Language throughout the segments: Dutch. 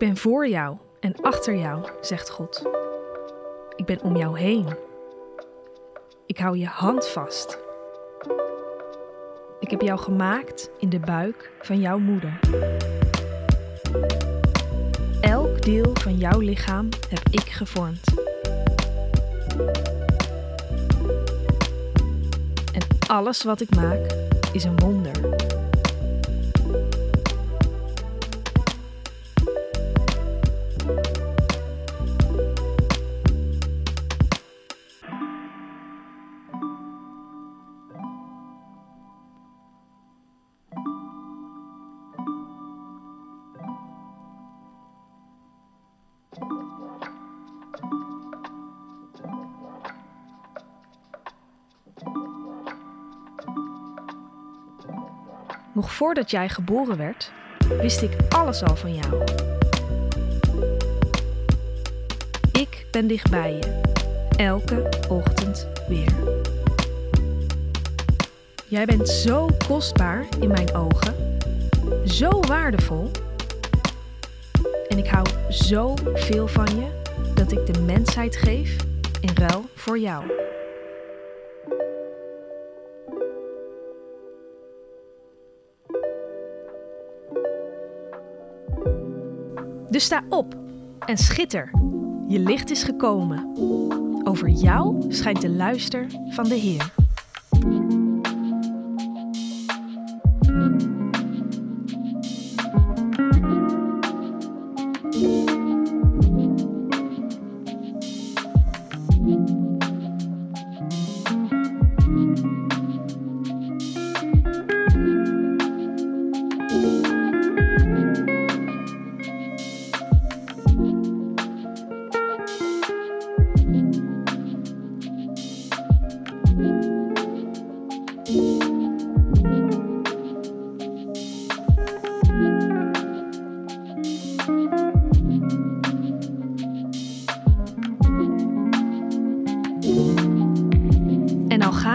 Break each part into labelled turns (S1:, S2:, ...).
S1: ben voor jou en achter jou, zegt God. Ik ben om jou heen. Ik hou je hand vast. Ik heb jou gemaakt in de buik van jouw moeder. Elk deel van jouw lichaam heb ik gevormd. En alles wat ik maak is een wonder. Nog voordat jij geboren werd, wist ik alles al van jou. Ik ben dicht bij je, elke ochtend weer. Jij bent zo kostbaar in mijn ogen, zo waardevol. En ik hou zo veel van je dat ik de mensheid geef in ruil voor jou. Dus sta op en schitter. Je licht is gekomen. Over jou schijnt de luister van de Heer.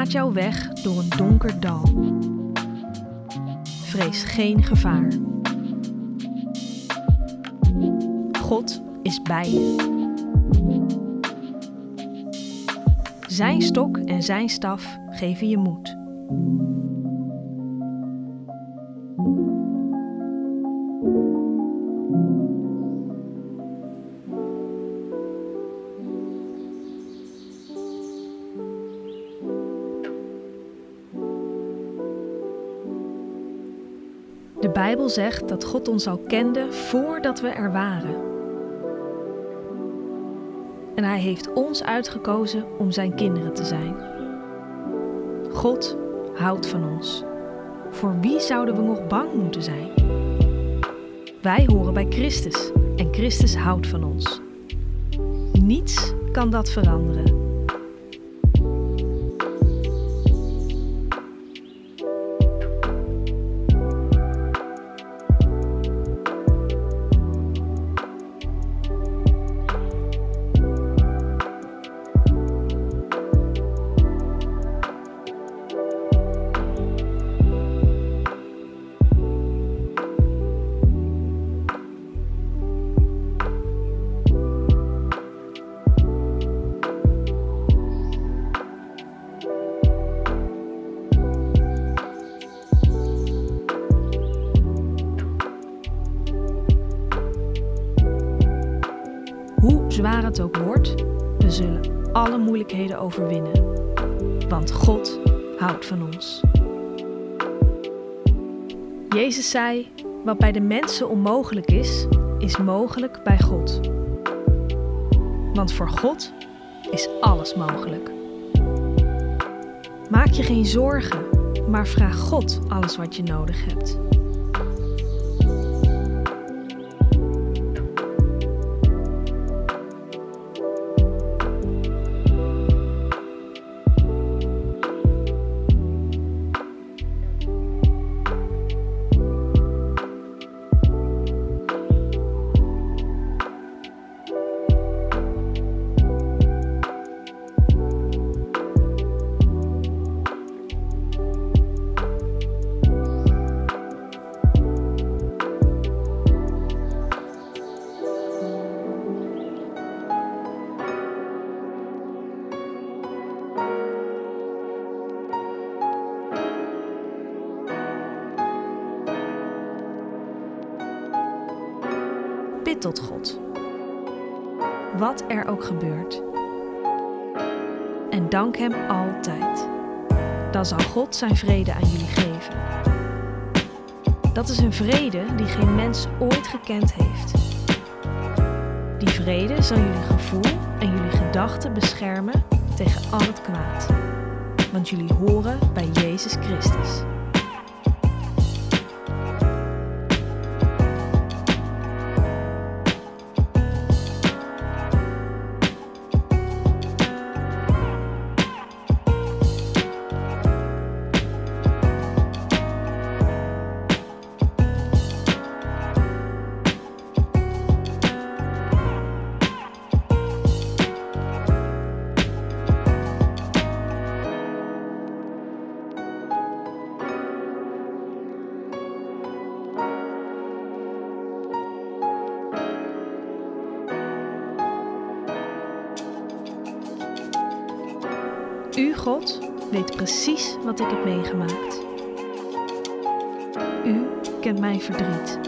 S1: Gaat jouw weg door een donker dal. Vrees geen gevaar. God is bij je. Zijn stok en zijn staf geven je moed. Bijbel zegt dat God ons al kende voordat we er waren. En Hij heeft ons uitgekozen om Zijn kinderen te zijn. God houdt van ons. Voor wie zouden we nog bang moeten zijn? Wij horen bij Christus en Christus houdt van ons. Niets kan dat veranderen. Zwaar het ook wordt, we zullen alle moeilijkheden overwinnen. Want God houdt van ons. Jezus zei: Wat bij de mensen onmogelijk is, is mogelijk bij God. Want voor God is alles mogelijk. Maak je geen zorgen, maar vraag God alles wat je nodig hebt. Tot God. Wat er ook gebeurt. En dank Hem altijd. Dan zal God zijn vrede aan jullie geven. Dat is een vrede die geen mens ooit gekend heeft. Die vrede zal jullie gevoel en jullie gedachten beschermen tegen al het kwaad. Want jullie horen bij Jezus Christus. U, God, weet precies wat ik heb meegemaakt. U kent mijn verdriet.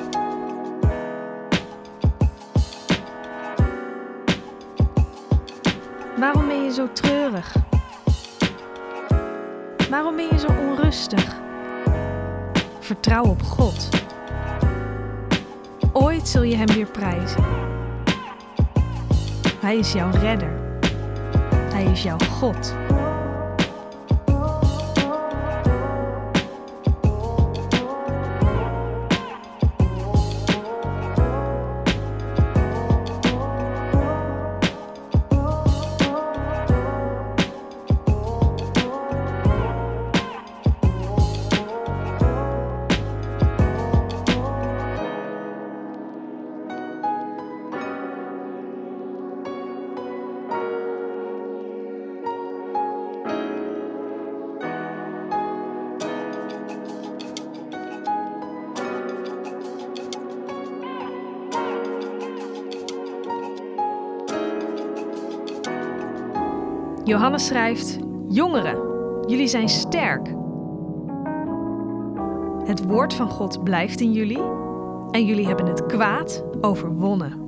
S1: Waarom ben je zo treurig? Waarom ben je zo onrustig? Vertrouw op God. Ooit zul je Hem weer prijzen. Hij is jouw redder. Hij is jouw God. Johannes schrijft: Jongeren, jullie zijn sterk. Het woord van God blijft in jullie en jullie hebben het kwaad overwonnen.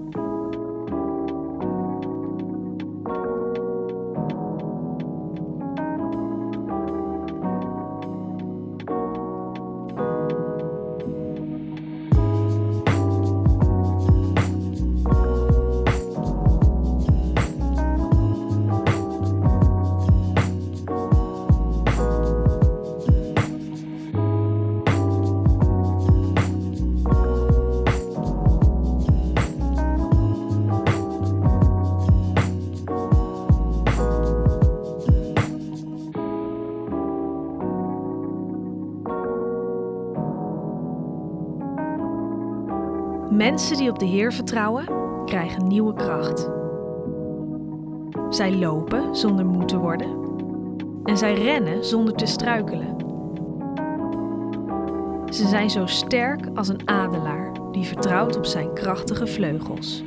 S1: Mensen die op de Heer vertrouwen, krijgen nieuwe kracht. Zij lopen zonder moe te worden en zij rennen zonder te struikelen. Ze zijn zo sterk als een adelaar die vertrouwt op zijn krachtige vleugels.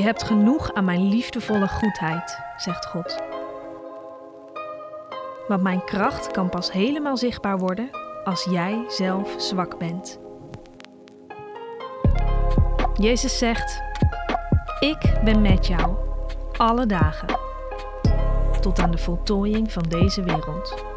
S1: Je hebt genoeg aan mijn liefdevolle goedheid, zegt God. Want mijn kracht kan pas helemaal zichtbaar worden als jij zelf zwak bent. Jezus zegt: Ik ben met jou alle dagen tot aan de voltooiing van deze wereld.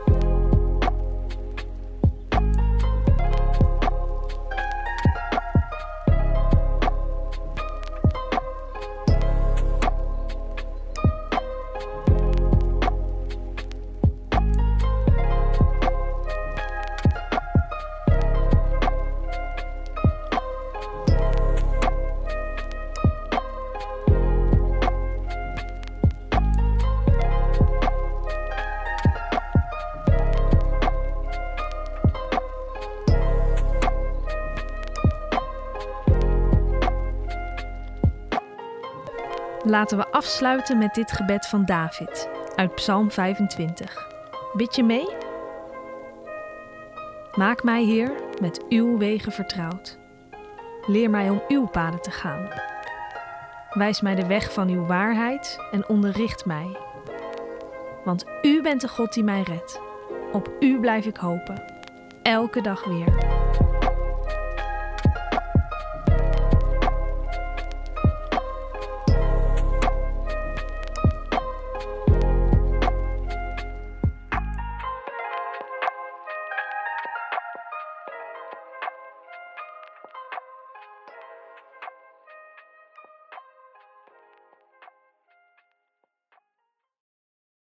S1: Laten we afsluiten met dit gebed van David uit Psalm 25. Bid je mee? Maak mij, Heer, met uw wegen vertrouwd. Leer mij om uw paden te gaan. Wijs mij de weg van uw waarheid en onderricht mij. Want u bent de God die mij redt. Op u blijf ik hopen, elke dag weer.